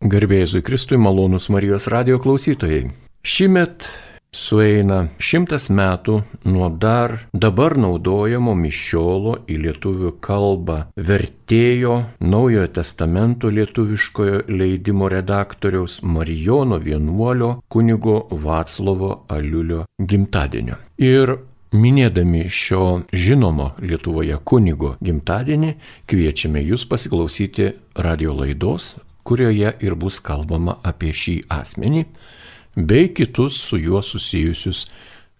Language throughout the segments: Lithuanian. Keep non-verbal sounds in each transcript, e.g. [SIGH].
Garbėjai Kristui malonus Marijos radio klausytojai. Šimet sueina šimtas metų nuo dar dabar naudojamo mišiolo į lietuvių kalbą vertėjo Naujojo testamento lietuviškojo leidimo redaktoriaus Marijono vienuolio kunigo Vaclovo Aliulio gimtadienio. Ir Minėdami šio žinomo Lietuvoje kunigo gimtadienį, kviečiame jūs pasiklausyti radio laidos, kurioje ir bus kalbama apie šį asmenį, bei kitus su juo susijusius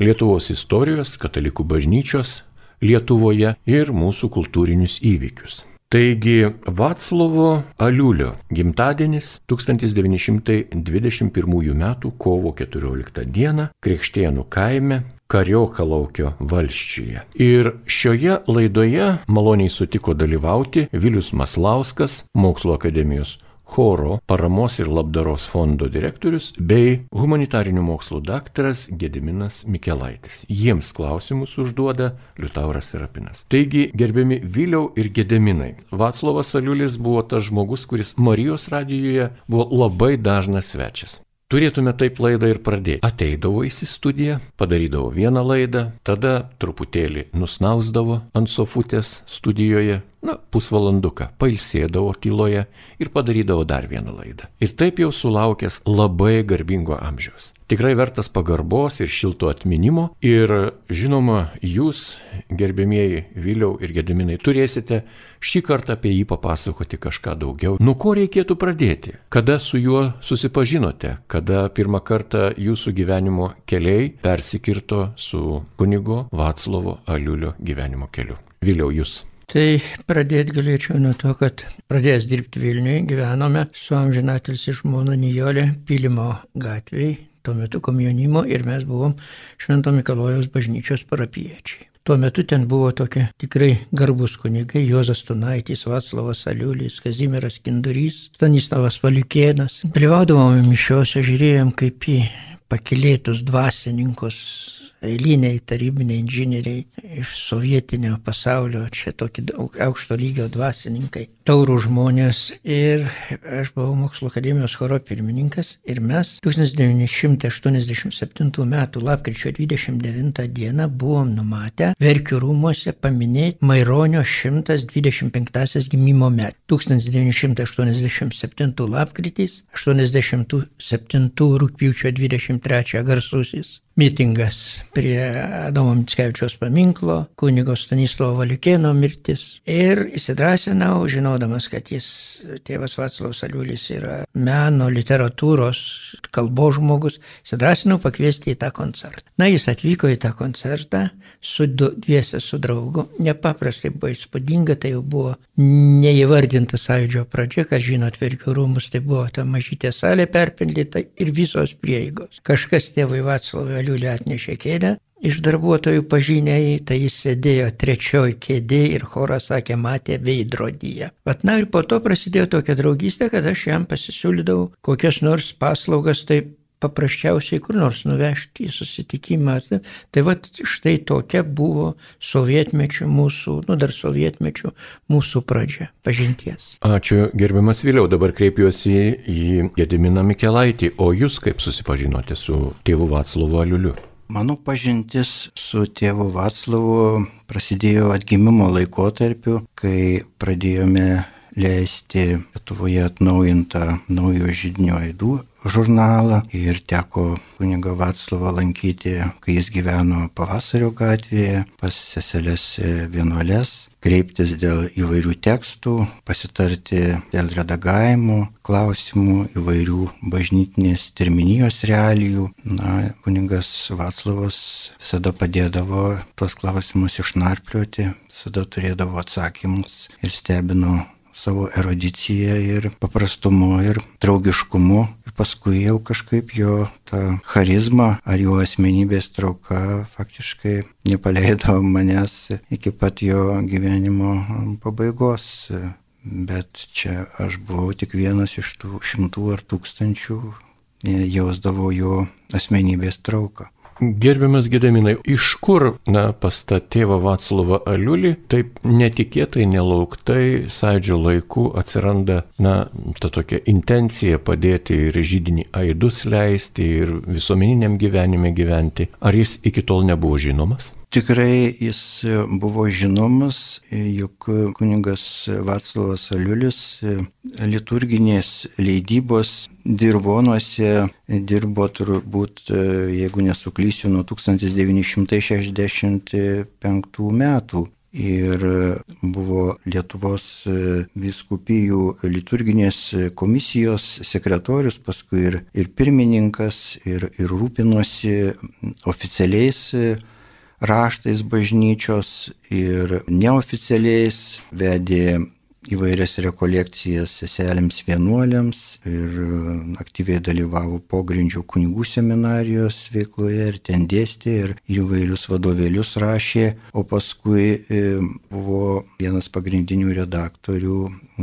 Lietuvos istorijos, katalikų bažnyčios Lietuvoje ir mūsų kultūrinius įvykius. Taigi Vaclovo Aliulio gimtadienis 1921 m. kovo 14 d. Krikštėnų kaime Kariokalaukio valščiuje. Ir šioje laidoje maloniai sutiko dalyvauti Vilius Maslauskas, Mokslo akademijos choro paramos ir labdaros fondo direktorius bei humanitarinių mokslų daktaras Gediminas Mikelaitis. Jiems klausimus užduoda Liutauras Serapinas. Taigi, gerbiami Viliau ir Gediminai, Vaclovas Aliulis buvo tas žmogus, kuris Marijos radijoje buvo labai dažnas svečias. Turėtume taip laidą ir pradėti. Ateidavo į studiją, padarydavo vieną laidą, tada truputėlį nusnausdavo ant sofutės studijoje, na, pusvalanduką, pailsėdavo tyloje ir padarydavo dar vieną laidą. Ir taip jau sulaukęs labai garbingo amžiaus. Tikrai vertas pagarbos ir šilto atminimo ir žinoma, jūs, gerbėmieji Viliau ir Gediminai, turėsite šį kartą apie jį papasakoti kažką daugiau. Nuo ko reikėtų pradėti? Kada su juo susipažinote? Kada pirmą kartą jūsų gyvenimo keliai persikirto su kunigo Vaclovo Aliulio gyvenimo keliu? Viliau jūs. Tai pradėti galėčiau nuo to, kad pradėjęs dirbti Vilniuje gyvenome su amžinatilsi žmona Nijolė Pilimo gatvėje tuo metu komjaunimo ir mes buvom Švento Mikalojaus bažnyčios parapiečiai. Tuo metu ten buvo tokie tikrai garbus kunigai - Jozas Tunaitis, Vaclavas Aliulis, Kazimiras Kindurys, Stanislavas Valikėnas. Dalyvaudavome mišiuose, žiūrėjom kaip į pakilėtus dvasininkus eiliniai tarybiniai inžinieriai iš sovietinio pasaulio, čia tokie aukšto lygio dvasininkai, taurų žmonės. Ir aš buvau mokslo akademijos choro pirmininkas ir mes 1987 m. lapkričio 29 d. buvom numatę Verkių rūmose paminėti Maironio 125 gimimo metą. 1987 lapkritis, 87 rūpiučio 23 garsusis mitingas prie Adomo Mickevičiaus paminklo, kunigo Stanislovo Valikėno mirtis. Ir įsidrasinau, žinodamas, kad jis, tėvas Vaclavas Aliulis, yra meno, literatūros, kalbos žmogus, įsidrasinau pakviesti į tą koncertą. Na, jis atvyko į tą koncertą su du, dviese su draugu. Nepaprastai buvo įspūdinga, tai jau buvo neįvardinta sąjūdžio pradžia, kas žinot, Verkių rūmus, tai buvo ta mažytė salė perpildyta ir visos prieigos. Kažkas tėvui Vaclavui Aliulį atnešė kėdę. Iš darbuotojų pažiniai, tai jis sėdėjo trečioji kėdė ir choras sakė, matė veidrodyje. Vat na ir po to prasidėjo tokia draugystė, kad aš jam pasisiūlydavau kokias nors paslaugas, tai paprasčiausiai kur nors nuvežti į susitikimą. Tai va štai tokia buvo sovietmečių mūsų, nu dar sovietmečių mūsų pradžia pažinties. Ačiū gerbiamas Vėliau, dabar kreipiuosi į Gediminą Mikelaitį, o jūs kaip susipažinote su tėvu Vaclavu Aliuliu? Mano pažintis su tėvu Vaclavu prasidėjo atgimimo laikotarpiu, kai pradėjome leisti Lietuvoje atnaujintą naujo žydinio aidų žurnalą ir teko kuniga Vatslavą lankyti, kai jis gyveno pavasario gatvėje pas seselės vienuolės, kreiptis dėl įvairių tekstų, pasitarti dėl redagavimo klausimų, įvairių bažnytinės terminijos realijų. Na, kuningas Vatslavas visada padėdavo tuos klausimus išnarplioti, visada turėdavo atsakymus ir stebino savo erudicija ir paprastumu ir draugiškumu. Ir paskui jau kažkaip jo ta charizma ar jo asmenybės trauka faktiškai nepaleido [LAUGHS] manęs iki pat jo gyvenimo pabaigos. Bet čia aš buvau tik vienas iš tų šimtų ar tūkstančių, jausdavau jo asmenybės trauką. Gerbiamas Gedeminai, iš kur, na, pas tą tėvą Vaclovą Aliulį, taip netikėtai, nelauktai, sąidžio laikų atsiranda, na, ta tokia intencija padėti ir žydinį aidus leisti, ir visuomeniniam gyvenime gyventi. Ar jis iki tol nebuvo žinomas? Tikrai jis buvo žinomas, juk kuningas Vaclavas Aliulis liturginės leidybos dirvonuose dirbo turbūt, jeigu nesuklysiu, nuo 1965 metų. Ir buvo Lietuvos viskupijų liturginės komisijos sekretorius, paskui ir, ir pirmininkas, ir, ir rūpinosi oficialiais raštais bažnyčios ir neoficialiais vedė įvairias rekolekcijas seselėms vienuoliams ir e, aktyviai dalyvavo pogrindžio kunigų seminarijos veikloje ir ten dėstė ir įvairius vadovėlius rašė, o paskui e, buvo vienas pagrindinių redaktorių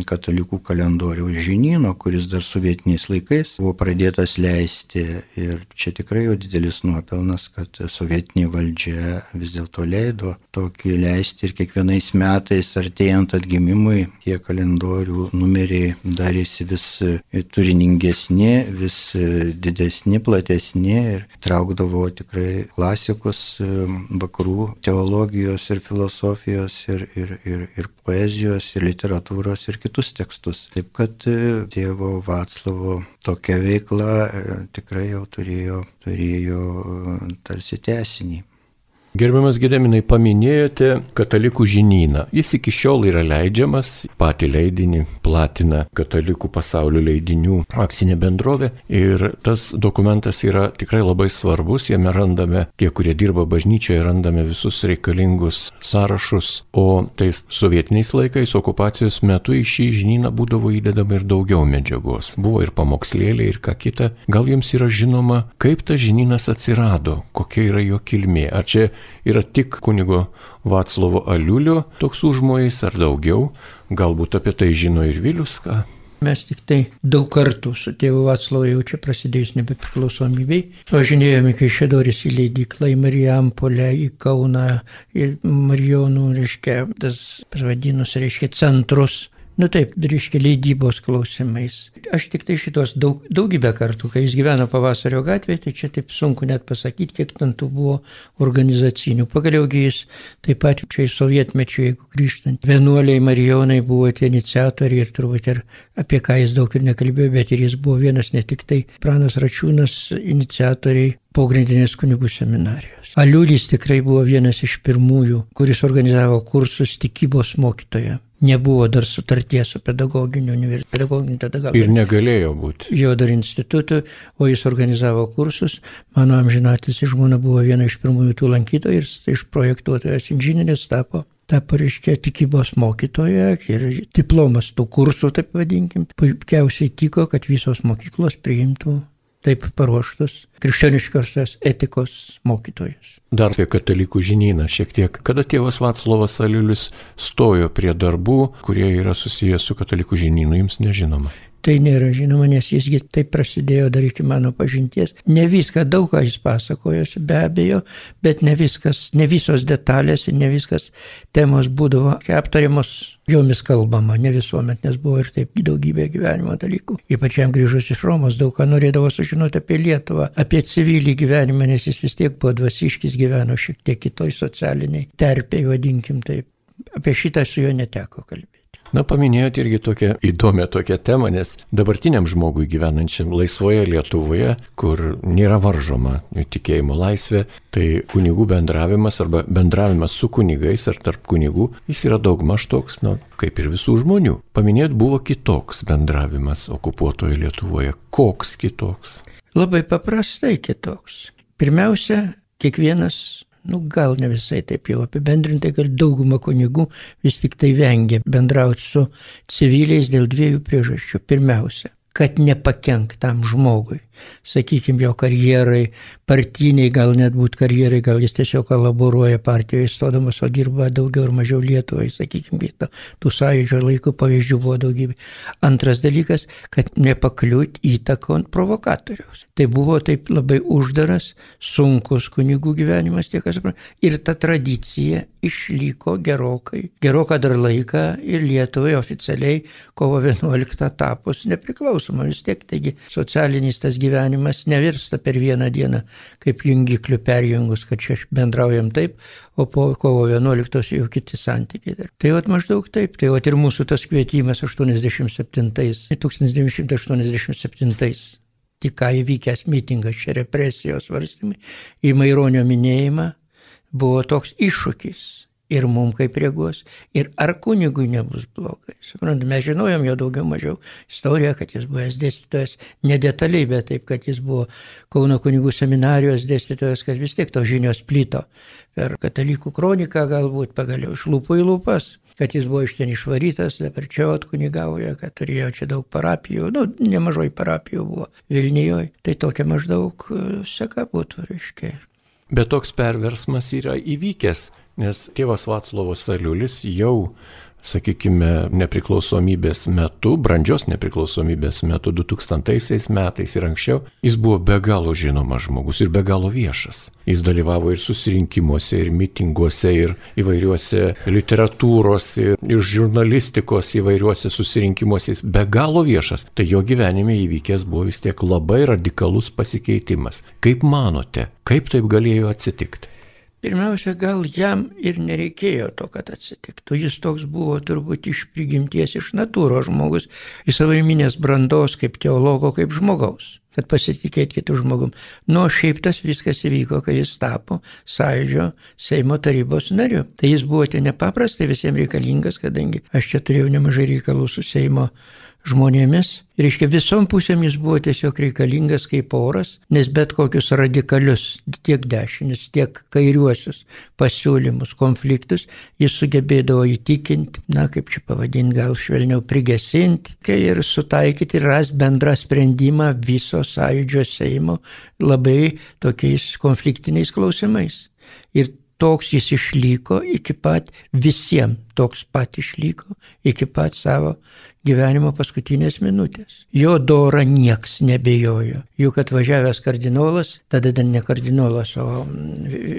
katalikų kalendoriaus žinino, kuris dar sovietiniais laikais buvo pradėtas leisti. Ir čia tikrai jau didelis nuopelnas, kad sovietinė valdžia vis dėlto leido tokį leisti ir kiekvienais metais artėjant atgimimui tie kalendorių numeriai darėsi vis e, turiningesni, vis e, didesni, platesni ir traukdavo tikrai klasikus e, vakarų teologijos ir filosofijos ir, ir, ir, ir poezijos ir literatūros ir kitus tekstus. Taip kad tėvo Vaclavo tokia veikla tikrai jau turėjo, turėjo tarsi tesinį. Gerbiamas Gedeminai, paminėjote katalikų žinyną. Jis iki šiol yra leidžiamas, patį leidinį platina katalikų pasaulio leidinių akcinė bendrovė ir tas dokumentas yra tikrai labai svarbus, jame randame, tie, kurie dirba bažnyčioje, randame visus reikalingus sąrašus, o tais sovietiniais laikais, okupacijos metu į šį žinyną būdavo įdedama ir daugiau medžiagos. Buvo ir pamokslėlė ir ką kita. Gal jums yra žinoma, kaip tas žinynas atsirado, kokia yra jo kilmė? Ar čia yra tik kunigo Vaclovo Aliulio toks užmojais ar daugiau, galbūt apie tai žino ir Vilius ką. Mes tik tai daug kartų su tėvu Vaclavu jau čia prasidėjus nebepriklausomybei. Važinėjome iki Šedoris į leidyklą, į Marijampolę, į Kauną, į Marijonų, reiškia, tas pavadinus, reiškia, centrus Nu taip, reiškia leidybos klausimais. Aš tik tai šitos daug, daugybę kartų, kai jis gyveno pavasario gatvėje, tai čia taip sunku net pasakyti, kiek ten tų buvo organizacinių. Pagaliaugi jis taip pat čia į sovietmečių, jeigu grįžtant, vienuoliai Marijonai buvo tie iniciatoriai ir turbūt ir apie ką jis daug ir nekalbėjo, bet ir jis buvo vienas ne tik tai Pranas Račiūnas iniciatoriai pogrindinės kunigų seminarijos. Aliulis tikrai buvo vienas iš pirmųjų, kuris organizavo kursus tikybos mokytoje nebuvo dar sutarties su pedagoginiu universitetu, pedagoginiu tada gal. Ir negalėjo būti. Jo dar institutu, o jis organizavo kursus. Mano amžinatis žmona buvo viena iš pirmųjų tų lankytojų ir iš projektuotojas inžinierės tapo tapo, reiškia, tikybos mokytoja ir diplomas tų kursų, taip vadinkim, puikiausiai tiko, kad visos mokyklos priimtų taip paruoštus krikščioniškosios etikos mokytojus. Dar apie katalikų žinyną šiek tiek. Kada tėvas Vaclovas Aliulis stojo prie darbų, kurie yra susijęs su katalikų žinynu, jums nežinoma. Tai nėra žinoma, nes jisgi taip prasidėjo dar iki mano pažinties. Ne viską, daug ką jis pasakojosi, be abejo, bet ne viskas, ne visos detalės ir ne viskas temos būdavo aptariamos jomis kalbama, ne visuomet, nes buvo ir taip daugybė gyvenimo dalykų. Ypač jam grįžus iš Romos daug ką norėdavo sužinoti apie Lietuvą, apie civilį gyvenimą, nes jis vis tiek buvo dvasiškis, gyveno šiek tiek kitoj socialiniai terpiai, vadinkim taip. Apie šitą su juo neteko kalbėti. Na, paminėjote irgi tokią įdomią tokią temą, nes dabartiniam žmogui gyvenančiam laisvoje Lietuvoje, kur nėra varžoma tikėjimo laisvė, tai kunigų bendravimas arba bendravimas su kunigais ar tarp kunigų, jis yra daug maž toks, na, kaip ir visų žmonių. Paminėjot, buvo kitoks bendravimas okupuotoje Lietuvoje. Koks kitoks? Labai paprastai kitoks. Pirmiausia, kiekvienas nu gal ne visai taip jau apibendrintai, kad dauguma kunigų vis tik tai vengia bendrauti su civiliais dėl dviejų priežasčių. Pirmiausia, kad nepakenk tam žmogui. Sakykime, jo karjerai, partiniai, gal net būt karjerai, gal jis tiesiog kolaboruoja partijoje, stodamas, o dirba daugiau ar mažiau Lietuvai, sakykime, tų sąjūdžio laikų pavyzdžių buvo daugybė. Antras dalykas, kad nepakliūt įtakon provokatoriaus. Tai buvo taip labai uždaras, sunkus kunigų gyvenimas, tiek aš suprantu. Ir ta tradicija išliko gerokai, geroką dar laiką ir Lietuvai oficialiai kovo 11 tapus nepriklausoma vis tiek. Taigi socialinis tas gyvenimas nevirsta per vieną dieną, kaip jungiklių perjungus, kad čia bendraujam taip, o po kovo 11 jau kiti santykiai. Dar. Tai vat maždaug taip, tai vat ir mūsų tas kvietimas 87, 1987 tik ką įvykęs mitingas čia represijos svarstymai į Maironio minėjimą buvo toks iššūkis. Ir mums kaip reaguos, ir ar kunigui nebus blogai. Suprantate, mes žinojom jo daugiau mažiau istoriją, kad jis buvęs dėstytojas, nedetaliai, bet taip, kad jis buvo Kauno kunigų seminarijos dėstytojas, kad vis tiek tos žinios plito per katalikų kroniką galbūt pagaliau iš lūpų į lūpas kad jis buvo iš ten išvarytas, dabar čia atkunigauja, kad turėjo čia daug parapijų, nu, nemažai parapijų buvo Vilnijoje, tai tokia maždaug e, seka būtų, reiškia. Bet toks perversmas yra įvykęs, nes tėvas Vaclovas Saliulis jau sakykime, nepriklausomybės metu, brandžios nepriklausomybės metu 2000 metais ir anksčiau, jis buvo be galo žinomas žmogus ir be galo viešas. Jis dalyvavo ir susirinkimuose, ir mitinguose, ir įvairiuose literatūros, ir, ir žurnalistikos įvairiuose susirinkimuose. Jis be galo viešas. Tai jo gyvenime įvykęs buvo vis tiek labai radikalus pasikeitimas. Kaip manote, kaip taip galėjo atsitikti? Pirmiausia, gal jam ir nereikėjo to, kad atsitiktų. Jis toks buvo turbūt iš prigimties, iš natūros žmogus, iš savaiminės brandos kaip teologo, kaip žmogaus kad pasitikėti kitų žmogum. Nu, šiaip tas viskas įvyko, kai jis tapo sąjūdžio Seimo tarybos nariu. Tai jis buvo ten nepaprastai visiems reikalingas, kadangi aš čia turėjau nemažai reikalų su Seimo žmonėmis. Reiškia, visom pusėm jis buvo tiesiog reikalingas kaip oras, nes bet kokius radikalius, tiek dešinius, tiek kairiuosius pasiūlymus, konfliktus jis sugebėdavo įtikinti, na kaip čia pavadinti, gal švelniau prigesinti ir sutaikyti ir ras bendrą sprendimą viso sąjūdžio Seimo labai tokiais konfliktiniais klausimais. Ir toks jis išliko iki pat visiems, toks pat išliko iki pat savo gyvenimo paskutinės minutės. Jo dora nieks nebejojo. Juk atvažiavęs kardinolas, tada dar ne kardinolas, o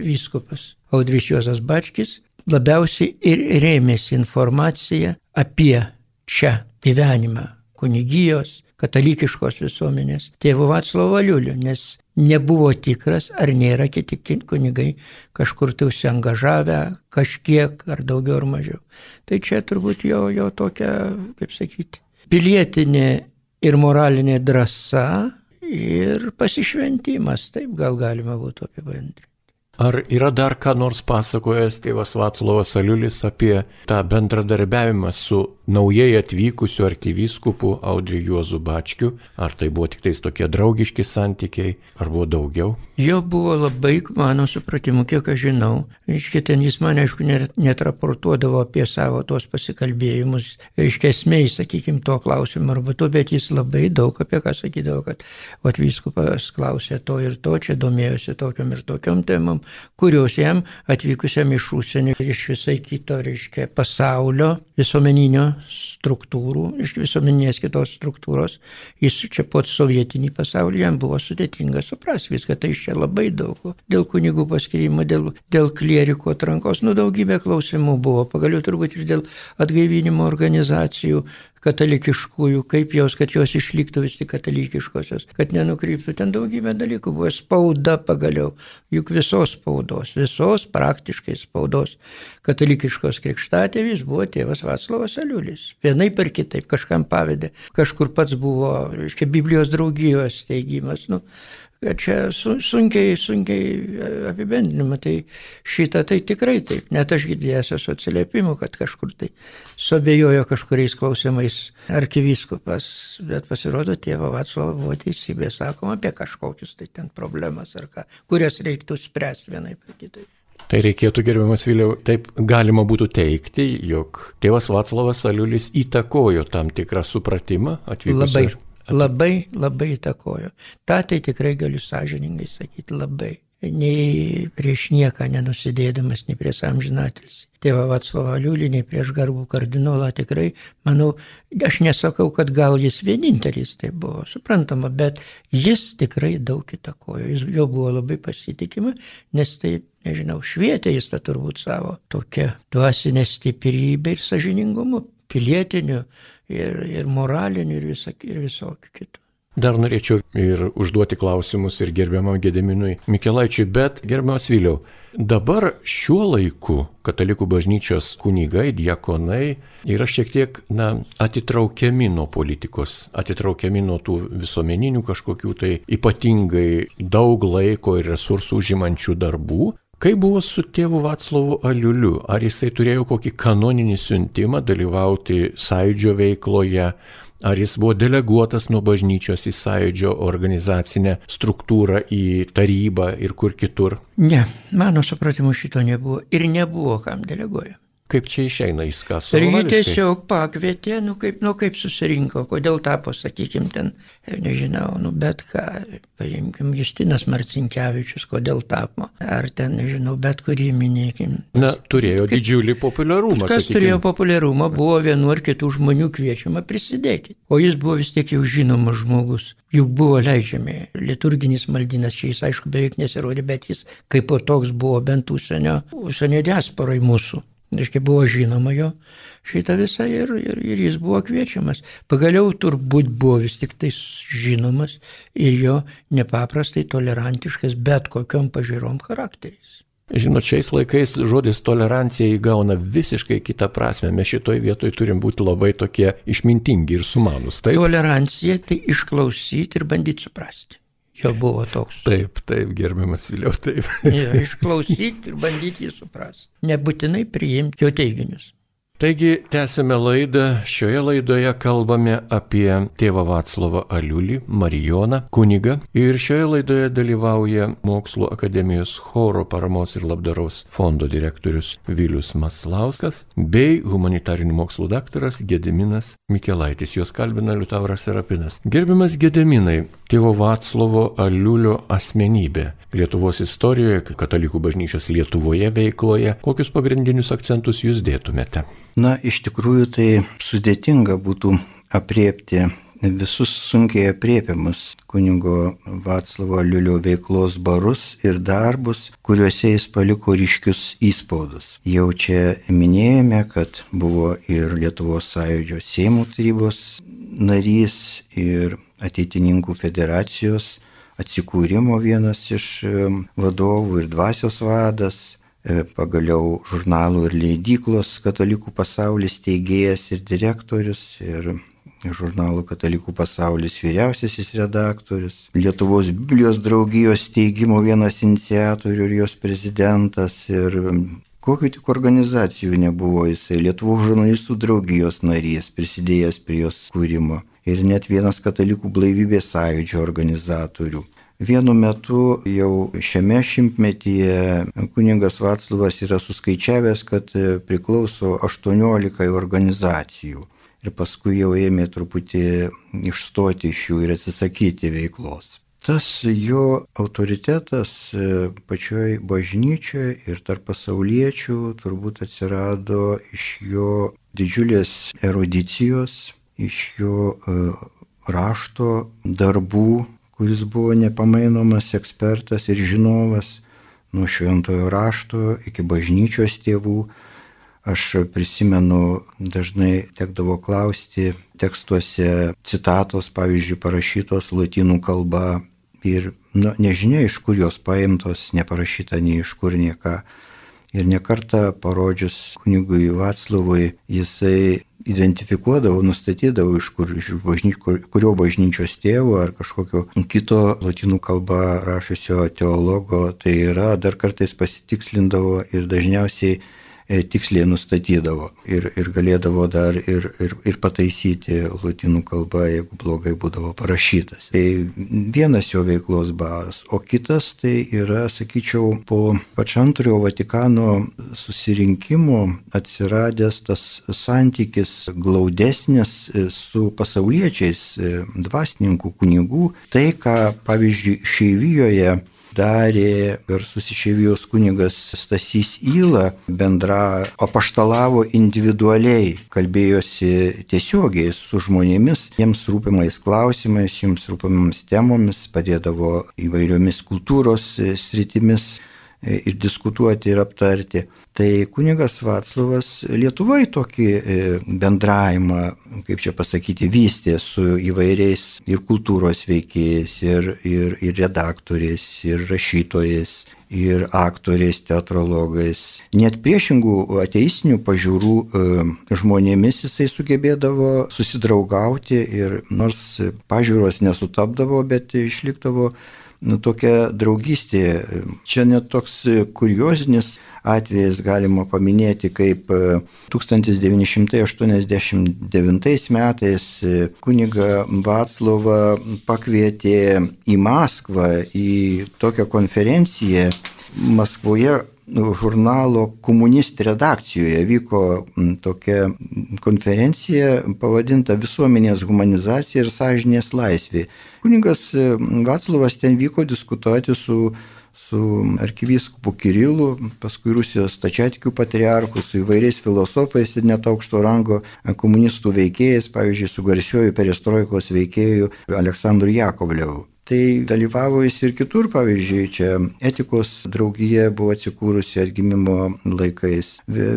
vyskupas Audris Juozas Bačkis, labiausiai ir rėmėsi informacija apie čia gyvenimą kunigijos, katalikiškos visuomenės tėvų Vaclovo Liuliu, nes nebuvo tikras, ar nėra kiti kunigai kažkur tai užsiengažavę, kažkiek ar daugiau ar mažiau. Tai čia turbūt jo, jo tokia, kaip sakyti, pilietinė ir moralinė drąsa ir pasišventimas, taip gal galima būtų apibendrinti. Ar yra dar ką nors pasakojęs tėvas Vaclovas Aliulis apie tą bendradarbiavimą su naujai atvykusiu arkivyskupu Audriu Juozu Bačkiu? Ar tai buvo tik tais tokie draugiški santykiai, ar buvo daugiau? Jo buvo labai, mano supratimu, kiek aš žinau. Iškia, ten jis man, aišku, net raportuodavo apie savo tos pasikalbėjimus, iškia esmei, sakykime, to klausimą arba to, bet jis labai daug apie ką sakydavo, kad atvyskupas klausė to ir to, čia domėjosi tokiam ir tokiam temam kurios jam atvykusiam iš užsienio iš visai kito, reiškia, pasaulio visuomeninio struktūrų, iš visuomeninės kitos struktūros, jis čia po sovietinį pasaulį jam buvo sudėtinga suprasti viską, tai iš čia labai daug. Dėl kunigų paskirimo, dėl, dėl klieriko atrankos, nu daugybė klausimų buvo, pagaliau turbūt ir dėl atgaivinimo organizacijų, katalikiškųjų, kaip jos, kad jos išliktų vis tik katalikiškosios, kad nenukryptų. Ten daugybė dalykų buvo spauda pagaliau, juk visos spaudos, visos praktiškai spaudos katalikiškos krikštatėvis buvo tėvas Vaclavas Aliulis. Vienai per kitaip kažkam pavedė, kažkur pats buvo, reiškia, Biblijos draugijos teigimas. Nu, kad čia sunkiai, sunkiai apibendinama. Tai šitą tai tikrai taip. Net aš girdėjęs esu atsiliepimų, kad kažkur tai sobėjojo kažkuriais klausimais arkivyskupas, bet pasirodo tėvo Vatslovo buvo teisybė, sakoma, apie kažkokius tai ten problemas ar ką, kurias reiktų spręsti vienai per kitaip. Tai reikėtų, gerbiamas Vėliau, taip galima būtų teikti, jog tėvas Vaclavas Aliulis įtakojo tam tikrą supratimą atvykus. Labai. Labai, labai įtakojo. Ta tai tikrai galiu sąžiningai sakyti, labai nei prieš nieką nenusidėdamas, nei prieš amžinatelis. Tėvą Vatslavą Liulį, nei prieš garbų kardinolą tikrai, manau, aš nesakau, kad gal jis vienintelis tai buvo, suprantama, bet jis tikrai daug įtakojo, jis jo buvo labai pasitikima, nes tai, nežinau, švietė jis tą turbūt savo tokią dvasinę stiprybę ir sažiningumu, pilietiniu ir, ir moraliniu ir, visak, ir visokiu kitu. Dar norėčiau ir užduoti klausimus ir gerbiamam Gediminui Mikelaičiui, bet gerbiamas Vėliau, dabar šiuo laiku katalikų bažnyčios kunigai, diekonai yra šiek tiek, na, atitraukiami nuo politikos, atitraukiami nuo tų visuomeninių kažkokių tai ypatingai daug laiko ir resursų užimančių darbų. Kaip buvo su tėvu Vaclavu Aliuliu? Ar jisai turėjo kokį kanoninį siuntimą dalyvauti sąjūdžio veikloje? Ar jis buvo deleguotas nuo bažnyčios į sąjūdžio organizacinę struktūrą, į tarybą ir kur kitur? Ne, mano supratimu šito nebuvo ir nebuvo kam deleguoja. Kaip čia išeina į ską? Ir jį tiesiog pakvietė, nu kaip, nu kaip susirinko, kodėl tapo, sakykime, ten, nežinau, nu bet ką, paimkim, Justinas Marcinkievičius, kodėl tapo, ar ten, nežinau, bet kurį minėkim. Na, turėjo kaip, didžiulį populiarumą. Kas sakykim. turėjo populiarumą, buvo vienu ar kitų žmonių kviečiama prisidėti. O jis buvo vis tiek jau žinomas žmogus. Juk buvo leidžiami liturginis maldinas, čia jis aišku beveik nesirodė, bet jis kaip toks buvo bent užsienio, užsienio diasporai mūsų. Reiškia, buvo žinoma jo šitą visą ir, ir, ir jis buvo kviečiamas. Pagaliau turbūt buvo vis tik tai žinomas ir jo nepaprastai tolerantiškas bet kokiam pažiūrom charakteris. Žinot, šiais laikais žodis tolerancija įgauna visiškai kitą prasme. Mes šitoj vietoj turim būti labai tokie išmintingi ir sumanus. Taip? Tolerancija tai išklausyti ir bandyti suprasti jo buvo toks. Taip, taip, gerbiamas vėliau, taip. ja, išklausyti ir bandyti jį suprasti. Nebūtinai priimti jo teiginius. Taigi, tęsime laidą. Šioje laidoje kalbame apie tėvą Vaclovą Aliulį, Marijoną, kunigą. Ir šioje laidoje dalyvauja Mokslo akademijos choro paramos ir labdaros fondo direktorius Vilius Maslauskas bei humanitarinių mokslų daktaras Gediminas Mikelaitis. Juos kalbina Liutauras Serapinas. Gerbiamas Gediminai, tėvo Vaclovo Aliulio asmenybė Lietuvos istorijoje, katalikų bažnyčios Lietuvoje veikloje, kokius pagrindinius akcentus jūs dėtumėte? Na, iš tikrųjų tai sudėtinga būtų apriepti visus sunkiai apriepiamus kunigo Vaclavo Liulio veiklos barus ir darbus, kuriuose jis paliko ryškius įspaudus. Jau čia minėjome, kad buvo ir Lietuvos sąjūdžio Seimų tarybos narys ir ateitininkų federacijos atsikūrimo vienas iš vadovų ir dvasios vadas, E, pagaliau žurnalų ir leidyklos Katalikų pasaulis teigėjas ir direktorius ir žurnalų Katalikų pasaulis vyriausiasis redaktorius, Lietuvos Biblijos draugijos steigimo vienas iniciatorių ir jos prezidentas ir kokiu tik organizacijų nebuvo jisai, Lietuvos žurnalistų draugijos narys, prisidėjęs prie jos kūrimo ir net vienas Katalikų blaivybės sąjūdžio organizatorių. Vienu metu jau šiame šimtmetyje kuningas Vaclavas yra suskaičiavęs, kad priklauso 18 organizacijų. Ir paskui jau ėmė truputį išstoti iš jų ir atsisakyti veiklos. Tas jo autoritetas pačioj bažnyčioje ir tarp pasauliečių turbūt atsirado iš jo didžiulės erudicijos, iš jo e, rašto darbų kuris buvo nepamainomas ekspertas ir žinovas nuo šventojo rašto iki bažnyčios tėvų. Aš prisimenu, dažnai tekdavo klausti tekstuose citatos, pavyzdžiui, parašytos lotynų kalba ir nu, nežinia, iš kur jos paimtos, neparašyta nei iš kur nieka. Ir nekartą parodžius kunigui Vaclavui, jisai identifikuodavo, nustatydavo, iš, kur, iš bažny, kur, kurio bažnyčios tėvo ar kažkokio kito latinų kalbą rašusio teologo tai yra, dar kartais pasitikslindavo ir dažniausiai tiksliai nustatydavo ir, ir galėdavo dar ir, ir, ir pataisyti lūtinų kalbą, jeigu blogai būdavo parašytas. Tai vienas jo veiklos baras, o kitas tai yra, sakyčiau, po pačio antrojo Vatikano susirinkimo atsiradęs tas santykis glaudesnis e, su pasauliečiais, e, dvasininkų kunigų. Tai, ką, pavyzdžiui, Šeivijoje darė garsus išėvijos kunigas Stasys Įla, bendra apaštalavo individualiai, kalbėjosi tiesiogiai su žmonėmis, jiems rūpimais klausimais, jiems rūpimams temomis, padėdavo įvairiomis kultūros sritimis ir diskutuoti ir aptarti. Tai kunigas Vaclavas Lietuvai tokį e, bendravimą, kaip čia pasakyti, vystė su įvairiais ir kultūros veikėjais, ir, ir, ir redaktoriais, ir rašytojais, ir aktoriais, teatrologais. Net priešingų ateistinių pažiūrų e, žmonėmis jisai sugebėdavo susidraugauti ir nors pažiūros nesutapdavo, bet išlikdavo nu, tokia draugystė. Čia net toks kuriozinis atvejis galima paminėti, kaip 1989 e, metais e, kuniga Vaclova pakvietė į Maskvą į tokią konferenciją. Maskvoje žurnalo Komunist redakcijoje vyko tokia konferencija pavadinta Visuomenės humanizacija ir sąžinės laisvė. Kuningas Vaclavas ten vyko diskutuoti su su arkivyskupu Kirilu, paskui Rusijos stačiatikių patriarchu, su įvairiais filosofais ir net aukšto rango komunistų veikėjais, pavyzdžiui, su garsiuoju perestroikos veikėju Aleksandru Jakovlevu. Tai dalyvavo jis ir kitur, pavyzdžiui, čia etikos draugija buvo atsikūrusi atgimimo laikais.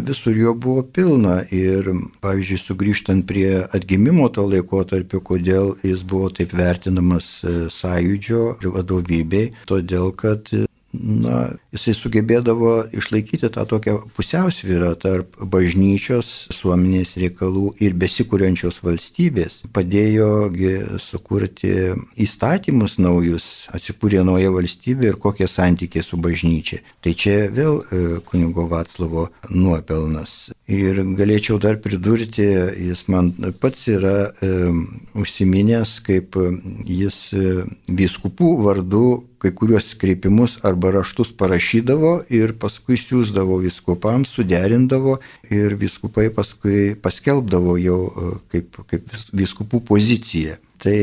Visur jo buvo pilna ir, pavyzdžiui, sugrįžtant prie atgimimo to laikotarpio, kodėl jis buvo taip vertinamas e, sąjūdžio vadovybei, todėl kad na, jisai sugebėdavo išlaikyti tą tokią pusiausvyrą tarp bažnyčios, suomenės reikalų ir besikūrenčios valstybės. Padėjo sukurti įstatymus naujus, atsikūrė nauja valstybė ir kokie santykiai su bažnyčia. Tai čia vėl e, kunigo Vaclavo nuopelnas. Ir galėčiau dar pridurti, jis man pats yra e, užsiminęs, kaip jis e, vyskupų vardu kai kuriuos kreipimus arba raštus parašydavo ir paskui siūsdavo viskupams, suderindavo ir viskupai paskui paskelbdavo jau e, kaip, kaip viskupų poziciją. Tai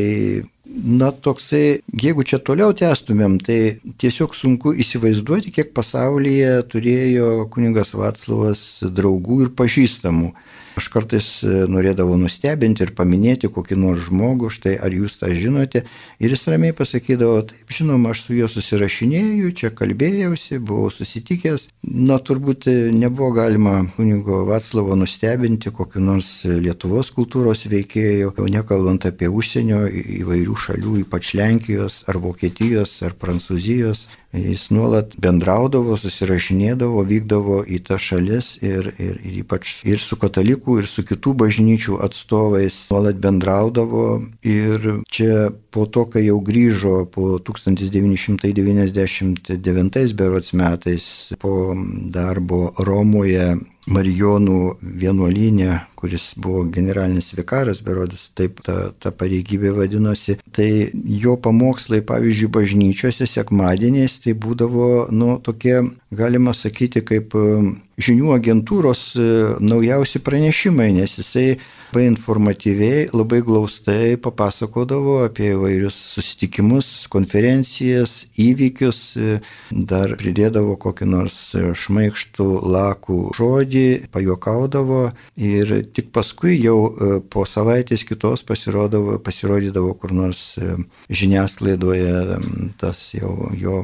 Na, toksai, jeigu čia toliau tęstumėm, tai tiesiog sunku įsivaizduoti, kiek pasaulyje turėjo kuningas Vaclavas draugų ir pažįstamų. Aš kartais e, norėdavau nustebinti ir paminėti kokį nors žmogų, štai ar jūs tą žinote. Ir jis ramiai pasakydavo, taip, žinoma, aš su juo susirašinėjau, čia kalbėjausi, buvau susitikęs. Na, turbūt e, nebuvo galima kunigo Vaclavo nustebinti kokiu nors Lietuvos kultūros veikėjų, jau nekalbant apie užsienio įvairių šalių, ypač Lenkijos ar Vokietijos ar Prancūzijos Jis nuolat bendraudavo, susirašinėdavo, vykdavo į tas šalis ir, ir, ir ypač ir su katalikų, ir su kitų bažnyčių atstovais nuolat bendraudavo. Ir čia po to, kai jau grįžo po 1999 berots metais po darbo Romoje Marijonų vienuolynė, kuris buvo generalinis vikaras, berodis, taip ta, ta pareigybė vadinosi. Tai jo pamokslai, pavyzdžiui, bažnyčiose sekmadieniais, tai būdavo, nu, tokie, galima sakyti, kaip žinių agentūros e, naujausi pranešimai, nes jisai labai informatyviai, labai glaustai papasakodavo apie įvairius susitikimus, konferencijas, įvykius, e, dar pridėdavo kokį nors šmaikštų lakų žodį, pajokaudavo ir tik paskui jau e, po savaitės kitos pasirodydavo kur nors žiniasklaidoje tas jau jo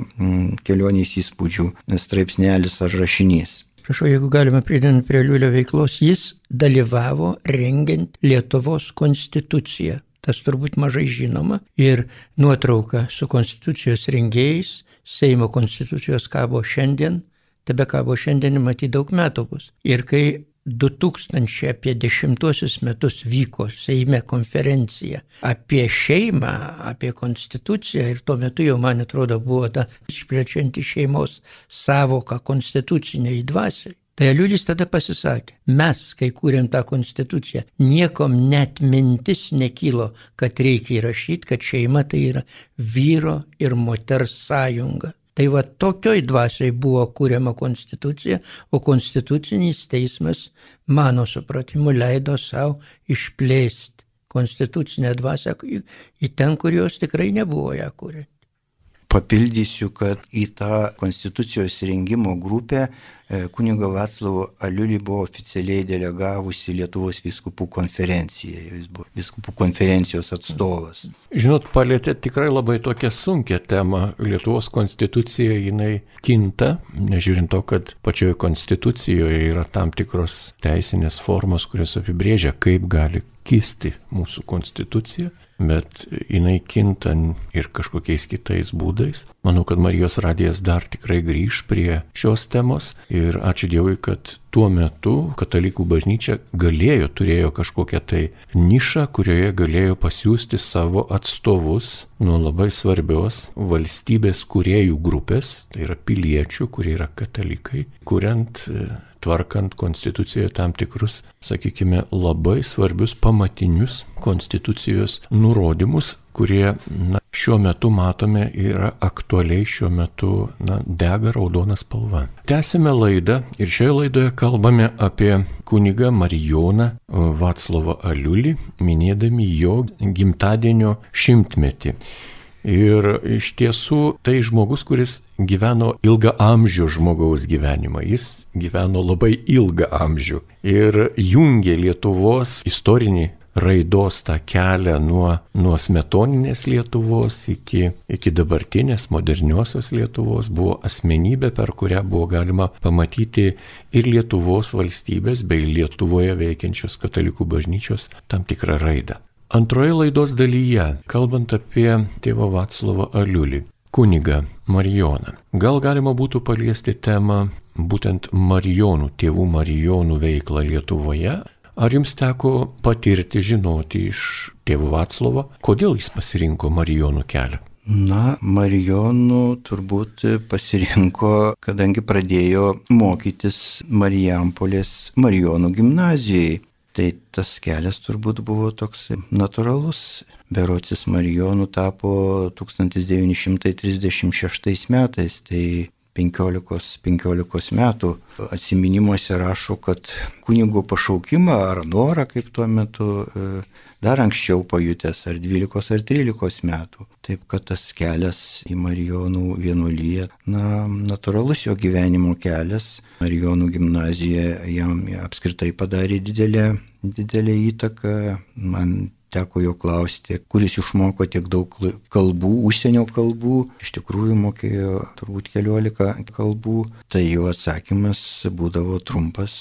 kelionės įspūdžių straipsnelis ar rašinys. Prašau, jeigu galima pridedant prie Liulio veiklos, jis dalyvavo rengiant Lietuvos konstituciją. Tas turbūt mažai žinoma. Ir nuotrauka su konstitucijos rengėjais, Seimo konstitucijos kabo šiandien, tebe kabo šiandien, matyt, daug metų bus. Ir kai 2010 metus vyko Seime konferencija apie šeimą, apie konstituciją ir tuo metu jau, man atrodo, buvo ta išplečianti šeimos savoka konstituciniai dvasiai. Tai Aliulis tada pasisakė, mes, kai kūrėm tą konstituciją, niekom net mintis nekylo, kad reikia įrašyti, kad šeima tai yra vyro ir moters sąjunga. Tai va tokioj dvasiai buvo kūriama konstitucija, o konstitucinis teismas, mano supratimu, leido savo išplėsti konstitucinę dvasę į ten, kur jos tikrai nebuvo ją kūrę. Papildysiu, kad į tą konstitucijos rengimo grupę e, kunigo Vaclavo Aliulį buvo oficialiai delegavusi Lietuvos viskupų konferencija. Jis buvo viskupų konferencijos atstovas. Žinot, palėtė tikrai labai tokią sunkę temą. Lietuvos konstitucija jinai kinta, nežiūrint to, kad pačioje konstitucijoje yra tam tikros teisinės formos, kurios apibrėžia, kaip gali kisti mūsų konstitucija bet jinai kinta ir kažkokiais kitais būdais. Manau, kad Marijos radijas dar tikrai grįž prie šios temos ir ačiū Dievui, kad tuo metu katalikų bažnyčia galėjo, turėjo kažkokią tai nišą, kurioje galėjo pasiūsti savo atstovus nuo labai svarbios valstybės kuriejų grupės, tai yra piliečių, kurie yra katalikai, kuriant tvarkant konstitucijoje tam tikrus, sakykime, labai svarbius pamatinius konstitucijos nurodymus, kurie na, šiuo metu matome yra aktualiai šiuo metu na, dega raudona spalva. Tęsime laidą ir šioje laidoje kalbame apie kunigą Marijoną Vaclovą Aliulį, minėdami jo gimtadienio šimtmetį. Ir iš tiesų tai žmogus, kuris gyveno ilgą amžių žmogaus gyvenimą. Jis gyveno labai ilgą amžių ir jungė Lietuvos istorinį raidos tą kelią nuo, nuo smetoninės Lietuvos iki, iki dabartinės moderniosios Lietuvos buvo asmenybė, per kurią buvo galima pamatyti ir Lietuvos valstybės bei Lietuvoje veikiančios katalikų bažnyčios tam tikrą raidą. Antroje laidos dalyje, kalbant apie tėvą Vaclavą Aliulį, kunigą Marijoną, gal galima būtų paliesti temą būtent Marijonų, tėvų Marijonų veiklą Lietuvoje. Ar jums teko patirti, žinoti iš tėvų Vaclavo, kodėl jis pasirinko Marijonų kelią? Na, Marijonų turbūt pasirinko, kadangi pradėjo mokytis Marijampolės Marijonų gimnazijai. Tai tas kelias turbūt buvo toks natūralus. Berocis Marijonų tapo 1936 metais, tai 15, 15 metų atsiminimuose rašo, kad kunigo pašaukimą ar norą, kaip tuo metu, e, dar anksčiau pajutęs, ar 12 ar 13 metų. Taip kad tas kelias į Marijonų vienuolyje, na, natūralus jo gyvenimo kelias, Marijonų gimnazija jam apskritai padarė didelę, didelę įtaką. Man teko jo klausti, kuris išmoko tiek daug kalbų, užsienio kalbų, iš tikrųjų mokėjo turbūt keliolika kalbų, tai jo atsakymas būdavo trumpas,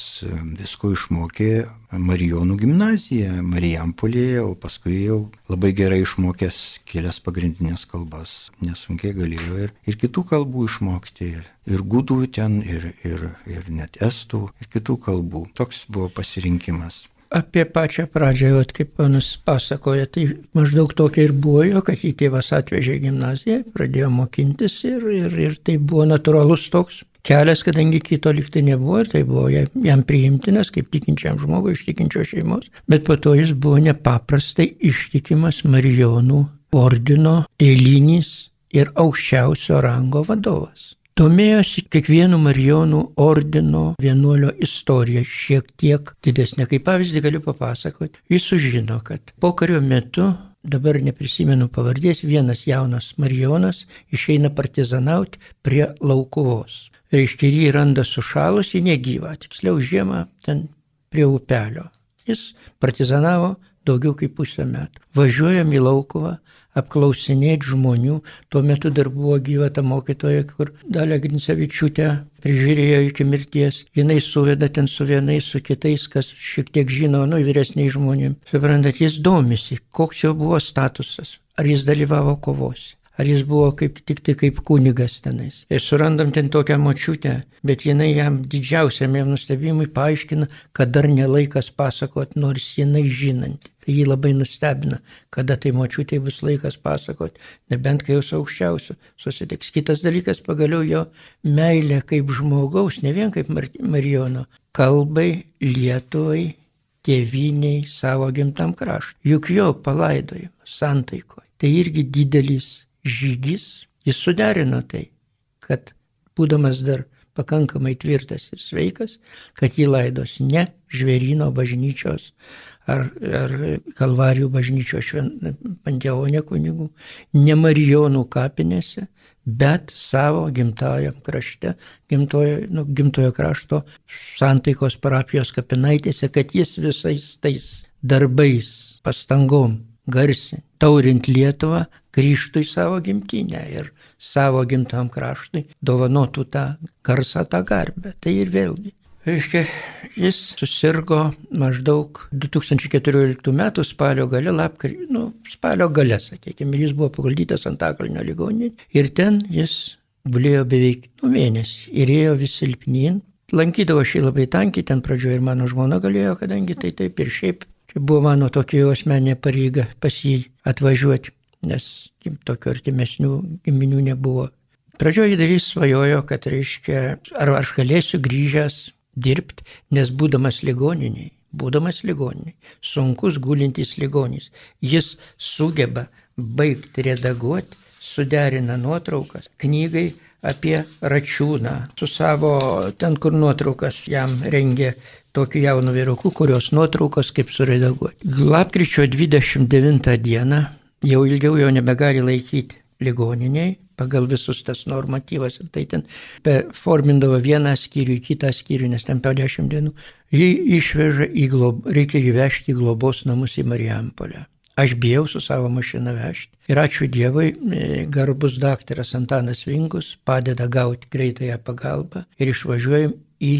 visko išmokė Marijonų gimnaziją, Marijampolėje, o paskui jau labai gerai išmokęs kelias pagrindinės kalbas, nesunkiai galėjo ir, ir kitų kalbų išmokti. Ir, ir gudų ten, ir, ir, ir net estų, ir kitų kalbų. Toks buvo pasirinkimas apie pačią pradžią, vat, kaip panas pasakoja, tai maždaug tokia ir buvo jo, kad jį tėvas atvežė į gimnaziją, pradėjo mokintis ir, ir, ir tai buvo natūralus toks kelias, kadangi kito liktai nebuvo ir tai buvo jam priimtinas kaip tikinčiam žmogui iš tikinčios šeimos, bet po to jis buvo nepaprastai ištikimas Marijonų ordino eilinis ir aukščiausio rango vadovas domėjosi kiekvienu Marijonų ordino vienuolio istorija šiek tiek didesnė. Kaip pavyzdį galiu papasakoti, jis sužino, kad pokario metu, dabar neprisimenu pavardės, vienas jaunas Marijonas išeina partizanauti prie laukuvos. Reiškia, jį randa sušalusi negyvą, tiksliau žiemą ten prie upelio. Jis partizanavo daugiau kaip pusę metų. Važiuojam į laukuvą, apklausinėti žmonių. Tuo metu dar buvo gyva ta mokytoja, kur Dalė Grincevičiūtė prižiūrėjo iki mirties. Jis suveda ten su vienais, su kitais, kas šiek tiek žino, nu, vyresniai žmonėms. Suprantat, jis domisi, koks jo buvo statusas, ar jis dalyvavo kovose ar jis buvo kaip tik tai kaip kunigas tenais. Ir surandam ten tokią močiutę, bet jinai jam didžiausiam jam nustebimui paaiškina, kad dar nelaikas pasakot, nors jinai žinanti. Tai jį labai nustebina, kada tai močiutė bus laikas pasakoti, nebent kai jau su aukščiausiu susitiks. Kitas dalykas pagaliau jo meilė kaip žmogaus, ne vien kaip Marijono, kalbai, Lietuvai, tėviniai, savo gimtam kraštui. Juk jo palaidojimas santaikoje tai irgi didelis žygis, jis suderino tai, kad būdamas dar pakankamai tvirtas ir sveikas, kad jį laidos ne žvėryno bažnyčios ar, ar kalvarijų bažnyčios panteonė kunigų, ne Marijonų kapinėse, bet savo gimtajam krašte, gimtojo, nu, gimtojo krašto santaikos parapijos kapinaitėse, kad jis visais tais darbais, pastangom garsiai, taurint Lietuvą, grįžtų į savo gimtinę ir savo gimtam kraštui dovanotų tą garsą, tą garbę. Tai ir vėlgi. Reiškia, jis susirgo maždaug 2014 m. spalio gale, lapkri, nu, spalio gale, sakykime, jis buvo paguldytas ant akalnio ligoninį ir ten jis bulėjo beveik nu, mėnesį ir ėjo vis silpnyn. Lankydavo šį labai tankiai, ten pradžioje ir mano žmona galėjo, kadangi tai taip ir šiaip čia buvo mano tokia asmeninė pareiga pas jį atvažiuoti nes tokių artimesnių giminių nebuvo. Pradžioje dar jis svajojo, kad reiškia, ar aš galėsiu grįžęs dirbti, nes būdamas ligoniniai, būdamas ligoniniai, sunkus gulintis ligonis, jis sugeba baigti redaguoti, suderina nuotraukas knygai apie Račiūną, su savo, ten kur nuotraukas jam rengė tokių jaunų vyrukų, kurios nuotraukos kaip suredaguoti. Lapkričio 29 dieną jau ilgiau jo nebegali laikyti ligoniniai pagal visus tas normatyvas ir tai ten formindavo vieną skyrių, kitą skyrių, nes ten per dešimt dienų. Jį išveža į globos, reikia įvežti į globos namus į Marijampolę. Aš bijau su savo mašina vežti. Ir ačiū Dievui, e, garbus daktaras Antanas Vingus padeda gauti greitąją pagalbą ir išvažiuojam į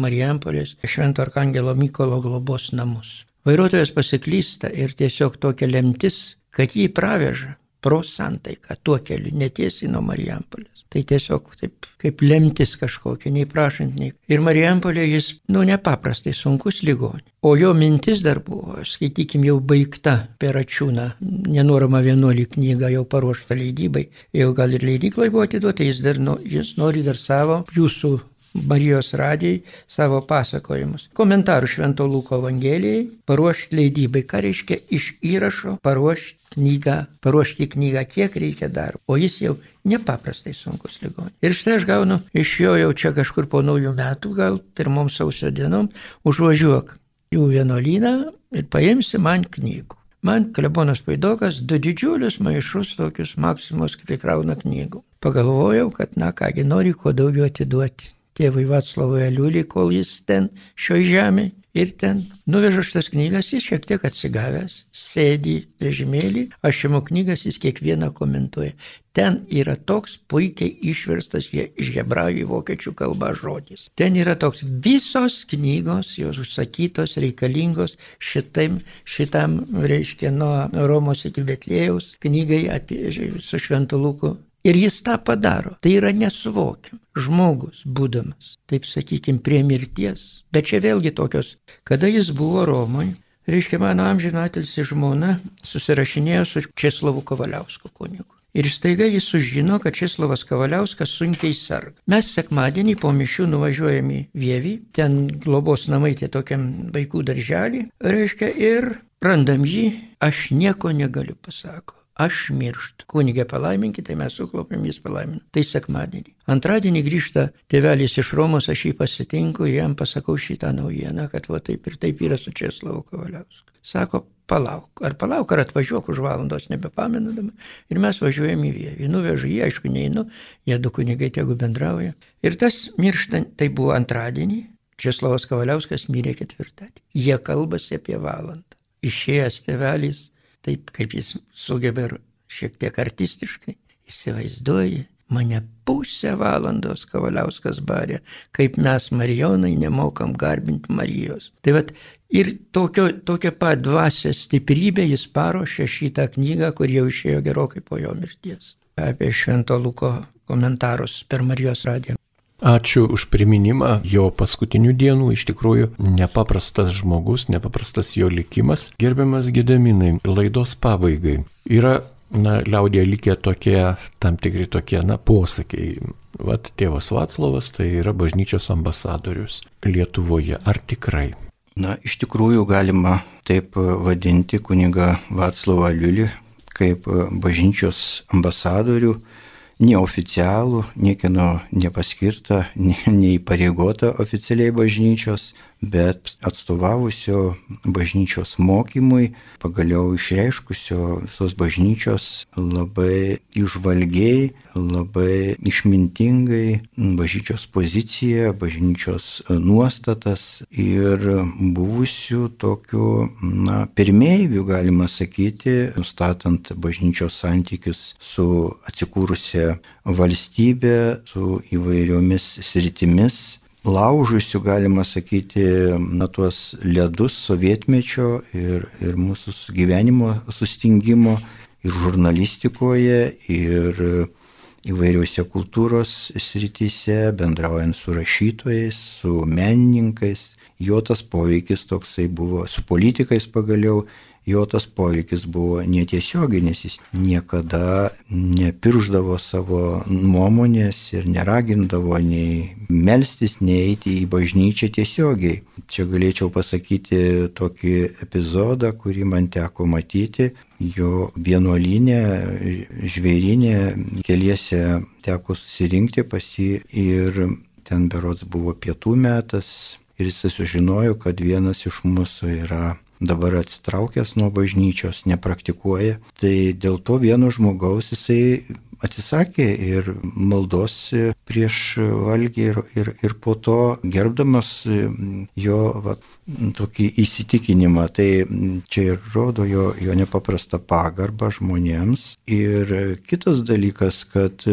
Marijampolės Švento Arkangelo Mykolo globos namus. Vairuotojas pasiklysta ir tiesiog tokia lemtis kad jį praveža pro santaiką tuo keliu, netiesiai nuo Marijampolės. Tai tiesiog taip kaip lemtis kažkokia, nei prašant, nei. Ir Marijampolė jis, nu, nepaprastai sunkus ligonė. O jo mintis dar buvo, skaitykim, jau baigta per ačiūną, nenorama vienuolį knygą jau paruošta leidybai, jau gal ir leidykloje buvo atiduota, jis dar, nu, jis nori dar savo, jūsų Marijos radijai savo pasakojimus. Komentarų Švento Luko Evangelijai, paruošti leidybai, ką reiškia iš įrašo paruošti knygą, paruošti knygą, kiek reikia darbo, o jis jau nepaprastai sunkus ligonis. Ir štai aš gaunu iš jo jau čia kažkur po naujų metų, gal pirmom sausio dienom, užvažiuok jų vienuolyną ir paimsi man knygų. Man klebonas Paidokas du didžiulius maišus tokius maksimos prikrauna knygų. Pagalvojau, kad na kągi nori kuo daugiau atiduoti tėvui Vaclavui Aliulį, kol jis ten šioje žemėje. Ir ten nuvežu šitas knygas, jis šiek tiek atsigavęs, sėdi vežimėlį, aš imu knygas, jis kiekvieną komentuoja. Ten yra toks puikiai išverstas iš hebrajų į vokiečių kalbą žodis. Ten yra toks visos knygos, jos užsakytos, reikalingos šitam, šitam reiškia, nuo Romos iki Betlėjaus knygai apie, su Šventu Luku Ir jis tą padaro. Tai yra nesuvokiam. Žmogus, būdamas, taip sakykime, prie mirties. Bet čia vėlgi tokios, kada jis buvo Romoje, reiškia, mano amžinatilsi žmona susirašinėjo su Česlavu Kavaliausku kunigu. Ir staiga jis sužino, kad Česlavas Kavaliauskas sunkiai serga. Mes sekmadienį po mišių nuvažiuojame į Vievį, ten globos namai tie tokiam vaikų darželį, reiškia, ir randam jį, aš nieko negaliu pasako aš mirštu. Kunigė palaiminkite, mes suklopėm, jis palaimino. Tai sekmadienį. Antradienį grįžta tėvelis iš Romos, aš jį pasitinku jam pasakau šitą naujieną, kad va taip ir taip yra su Česlavu Kavaliausku. Sako, palauk, ar palauk, ar atvažiuok už valandos, nebepamenudama. Ir mes važiuojam į Vievį. Nuvežu jį, aišku, neinu, jie du kunigai tegu bendrauja. Ir tas mirštant, tai buvo antradienį, Česlavas Kavaliauskas mirė ketvirtadienį. Jie kalbasi apie valandą. Išėjęs tėvelis taip kaip jis sugeba ir šiek tiek artistiškai, įsivaizduoji, mane pusę valandos Kavaliauskas barė, kaip mes Marijonai nemokam garbinti Marijos. Tai vad ir tokio, tokia pat dvasia stiprybė jis paruošė šitą knygą, kur jau išėjo gerokai po jo mirties. Apie Švento Luko komentarus per Marijos radiją. Ačiū už priminimą jo paskutinių dienų, iš tikrųjų nepaprastas žmogus, nepaprastas jo likimas. Gerbiamas Gedeminai, laidos pabaigai yra na, liaudė likę tokie, tam tikri tokie, na, posakiai. Vat tėvas Vaclavas tai yra bažnyčios ambasadorius Lietuvoje. Ar tikrai? Na, iš tikrųjų galima taip vadinti kuniga Vaclavą Liulį kaip bažnyčios ambasadorių, neoficialų, niekieno nepaskirta, neįpareigota oficialiai bažnyčios, bet atstovavusio bažnyčios mokymui, pagaliau išreiškusio visos bažnyčios labai išvalgiai, labai išmintingai bažnyčios poziciją, bažnyčios nuostatas ir buvusių tokių, na, pirmievių, galima sakyti, nustatant bažnyčios santykius su atsikūrusia valstybė, su įvairiomis sritimis laužusių, galima sakyti, na, tuos ledus sovietmečio ir, ir mūsų gyvenimo sustingimo ir žurnalistikoje, ir įvairiuose kultūros srityse, bendraujant su rašytojais, su menininkais. Jo tas poveikis toksai buvo, su politikais pagaliau jo tas poveikis buvo netiesioginis, jis niekada nepirždavo savo nuomonės ir neragindavo nei melstis, nei eiti į bažnyčią tiesiogiai. Čia galėčiau pasakyti tokį epizodą, kurį man teko matyti. Jo vienuolinė, žvėrinė, keliese teko susirinkti pas jį ir ten berots buvo pietų metas ir jis sužinojo, kad vienas iš mūsų yra dabar atsitraukęs nuo bažnyčios, nepraktikuoja. Tai dėl to vieno žmogaus jisai atsisakė ir maldos prieš valgį ir, ir, ir po to gerbdamas jo va, tokį įsitikinimą. Tai čia ir rodo jo, jo nepaprastą pagarbą žmonėms. Ir kitas dalykas, kad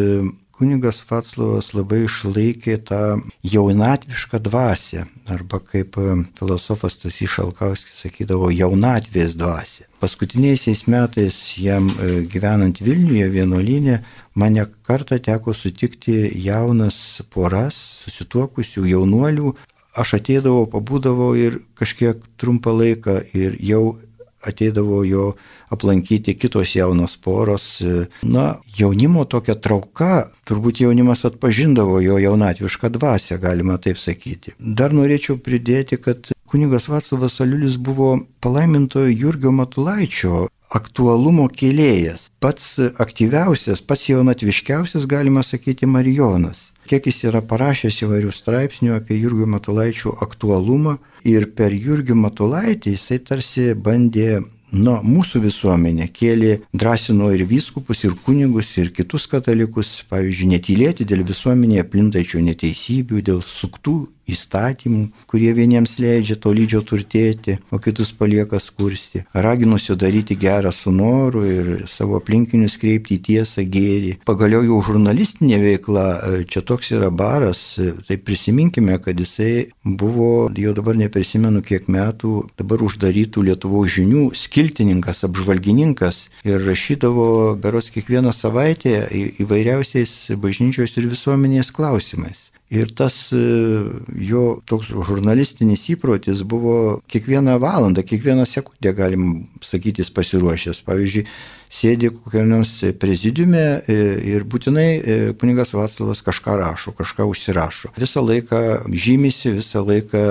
kunigas Vatslavas labai išlaikė tą jaunatvišką dvasę, arba kaip e, filosofas tas išalkauskis sakydavo, jaunatvės dvasę. Paskutiniaisiais metais jam e, gyvenant Vilniuje vienuolinė, mane kartą teko sutikti jaunas poras, susituokusių jaunuolių. Aš ateidavau, pabūdavau ir kažkiek trumpą laiką ir jau ateidavo jo aplankyti kitos jaunos poros. Na, jaunimo tokia trauka, turbūt jaunimas atpažindavo jo jaunatvišką dvasę, galima taip sakyti. Dar norėčiau pridėti, kad kunigas Vaclavas Aliulis buvo palaimintojo Jurgio Matulaičio aktualumo kėlėjas. Pats aktyviausias, pats jaunatviškiausias, galima sakyti, Marijonas kiek jis yra parašęs įvairių straipsnių apie Jurgio Matulaičio aktualumą. Ir per Jurgio Matulaitį jisai tarsi bandė Nu, mūsų visuomenė kėlė, drąsino ir vyskupus, ir kunigus, ir kitus katalikus, pavyzdžiui, netylėti dėl visuomenėje plintačių neteisybių, dėl suktų įstatymų, kurie vieniems leidžia to lydžio turtėti, o kitus palieka skursti. Raginusio daryti gerą su noru ir savo aplinkinius kreipti į tiesą gėrį. Pagaliau jau žurnalistinė veikla, e, čia toks yra baras, e, tai prisiminkime, kad jisai buvo, jau dabar neprisimenu kiek metų, dabar uždarytų Lietuvos žinių skiltininkas, apžvalgininkas ir rašydavo beros kiekvieną savaitę įvairiausiais bažnyčios ir visuomenės klausimais. Ir tas e, jo toks žurnalistinis įprotis buvo kiekvieną valandą, kiekvieną sekundę, galim sakyti, jis pasiruošęs. Pavyzdžiui, sėdi kokiam nors prezidiume e, ir būtinai e, kunigas Vaclavas kažką rašo, kažką užsirašo. Visą laiką žymisi, visą laiką,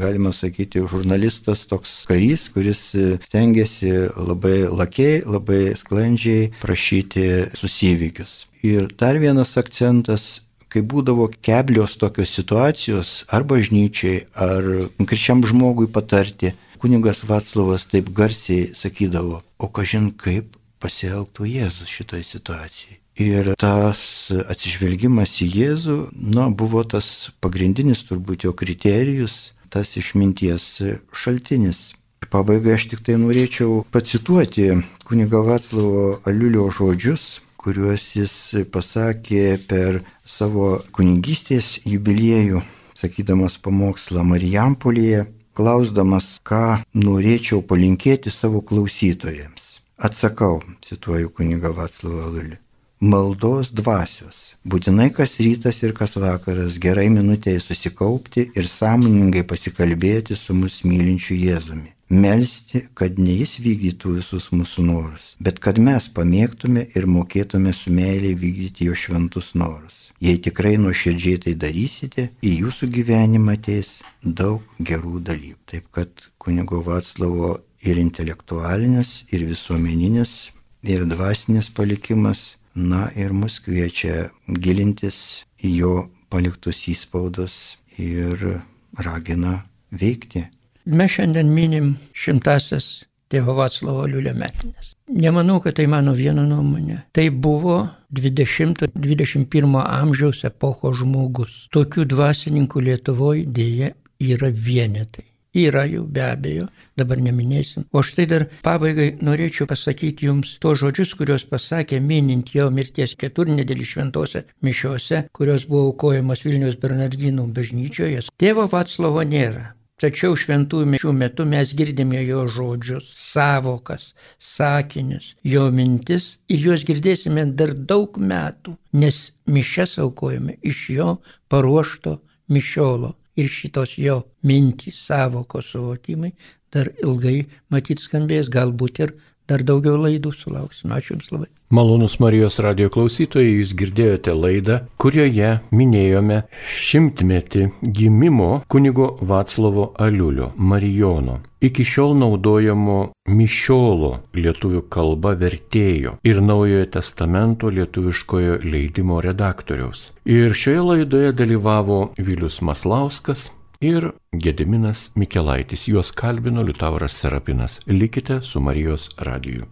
galima sakyti, žurnalistas toks karys, kuris stengiasi labai lakiai, labai sklandžiai prašyti susivykius. Ir dar vienas akcentas kai būdavo keblios tokios situacijos ar bažnyčiai, ar konkrečiam žmogui patarti, kuningas Vaclavas taip garsiai sakydavo, o kažin kaip pasielgtų Jėzus šitoje situacijoje. Ir tas atsižvelgimas į Jėzų, na, buvo tas pagrindinis turbūt jo kriterijus, tas išminties šaltinis. Pabaigai aš tik tai norėčiau pacituoti kuniga Vaclavo Aliulio žodžius, kuriuos jis pasakė per savo kunigystės jubiliejų, sakydamas pamokslą Marijampolėje, klausdamas, ką norėčiau palinkėti savo klausytojams. Atsakau, cituoju kunigą Vaclavą Lulį. maldos dvasios. Būtinai kas rytas ir kas vakaras gerai minutėje susikaupti ir sąmoningai pasikalbėti su mus mylinčiu Jėzumi. Melsti, kad ne jis vykdytų visus mūsų norus, bet kad mes pamėgtume ir mokėtume su meiliai vykdyti jo šventus norus. Jei tikrai nuoširdžiai tai darysite, į jūsų gyvenimą ateis daug gerų dalykų. Taip kad kunigo Vaclavo ir intelektualinis, ir visuomeninis, ir dvasinis palikimas Na ir mus kviečia gilintis į jo paliktus įspaudos ir ragina veikti. Mes šiandien minim šimtasias tėvo Vaclavo Liulio metinės. Nemanau, kad tai mano viena nuomonė. Tai buvo 20-21 amžiaus epocho žmogus. Tokių dvasininkų Lietuvoje dėja yra vienetai. Yra jų be abejo, dabar neminėsim. O štai dar pabaigai norėčiau pasakyti jums to žodžius, kuriuos pasakė minint jo mirties keturnedėlį šventose mišiose, kurios buvo aukojamos Vilnius Bernardinų bažnyčioje. Tėvo Vaclovo nėra. Tačiau šventųjų mišių metu mes girdime jo žodžius, savokas, sakinius, jo mintis ir juos girdėsime dar daug metų, nes mišes aukojame iš jo paruošto mišiolo ir šitos jo mintys, savokos suvokimai dar ilgai matyt skambės, galbūt ir dar daugiau laidų sulauksim. Ačiū Jums labai. Malonus Marijos radio klausytojai, jūs girdėjote laidą, kurioje minėjome šimtmetį gimimo kunigo Vaclavo Aliulio, Marijono, iki šiol naudojamo mišiolo lietuvių kalba vertėjo ir Naujojo testamento lietuviškojo leidimo redaktoriaus. Ir šioje laidoje dalyvavo Vilius Maslauskas, ir Gediminas Mikelaitis. Juos kalbino Liutauras Serapinas. Likite su Marijos radiju.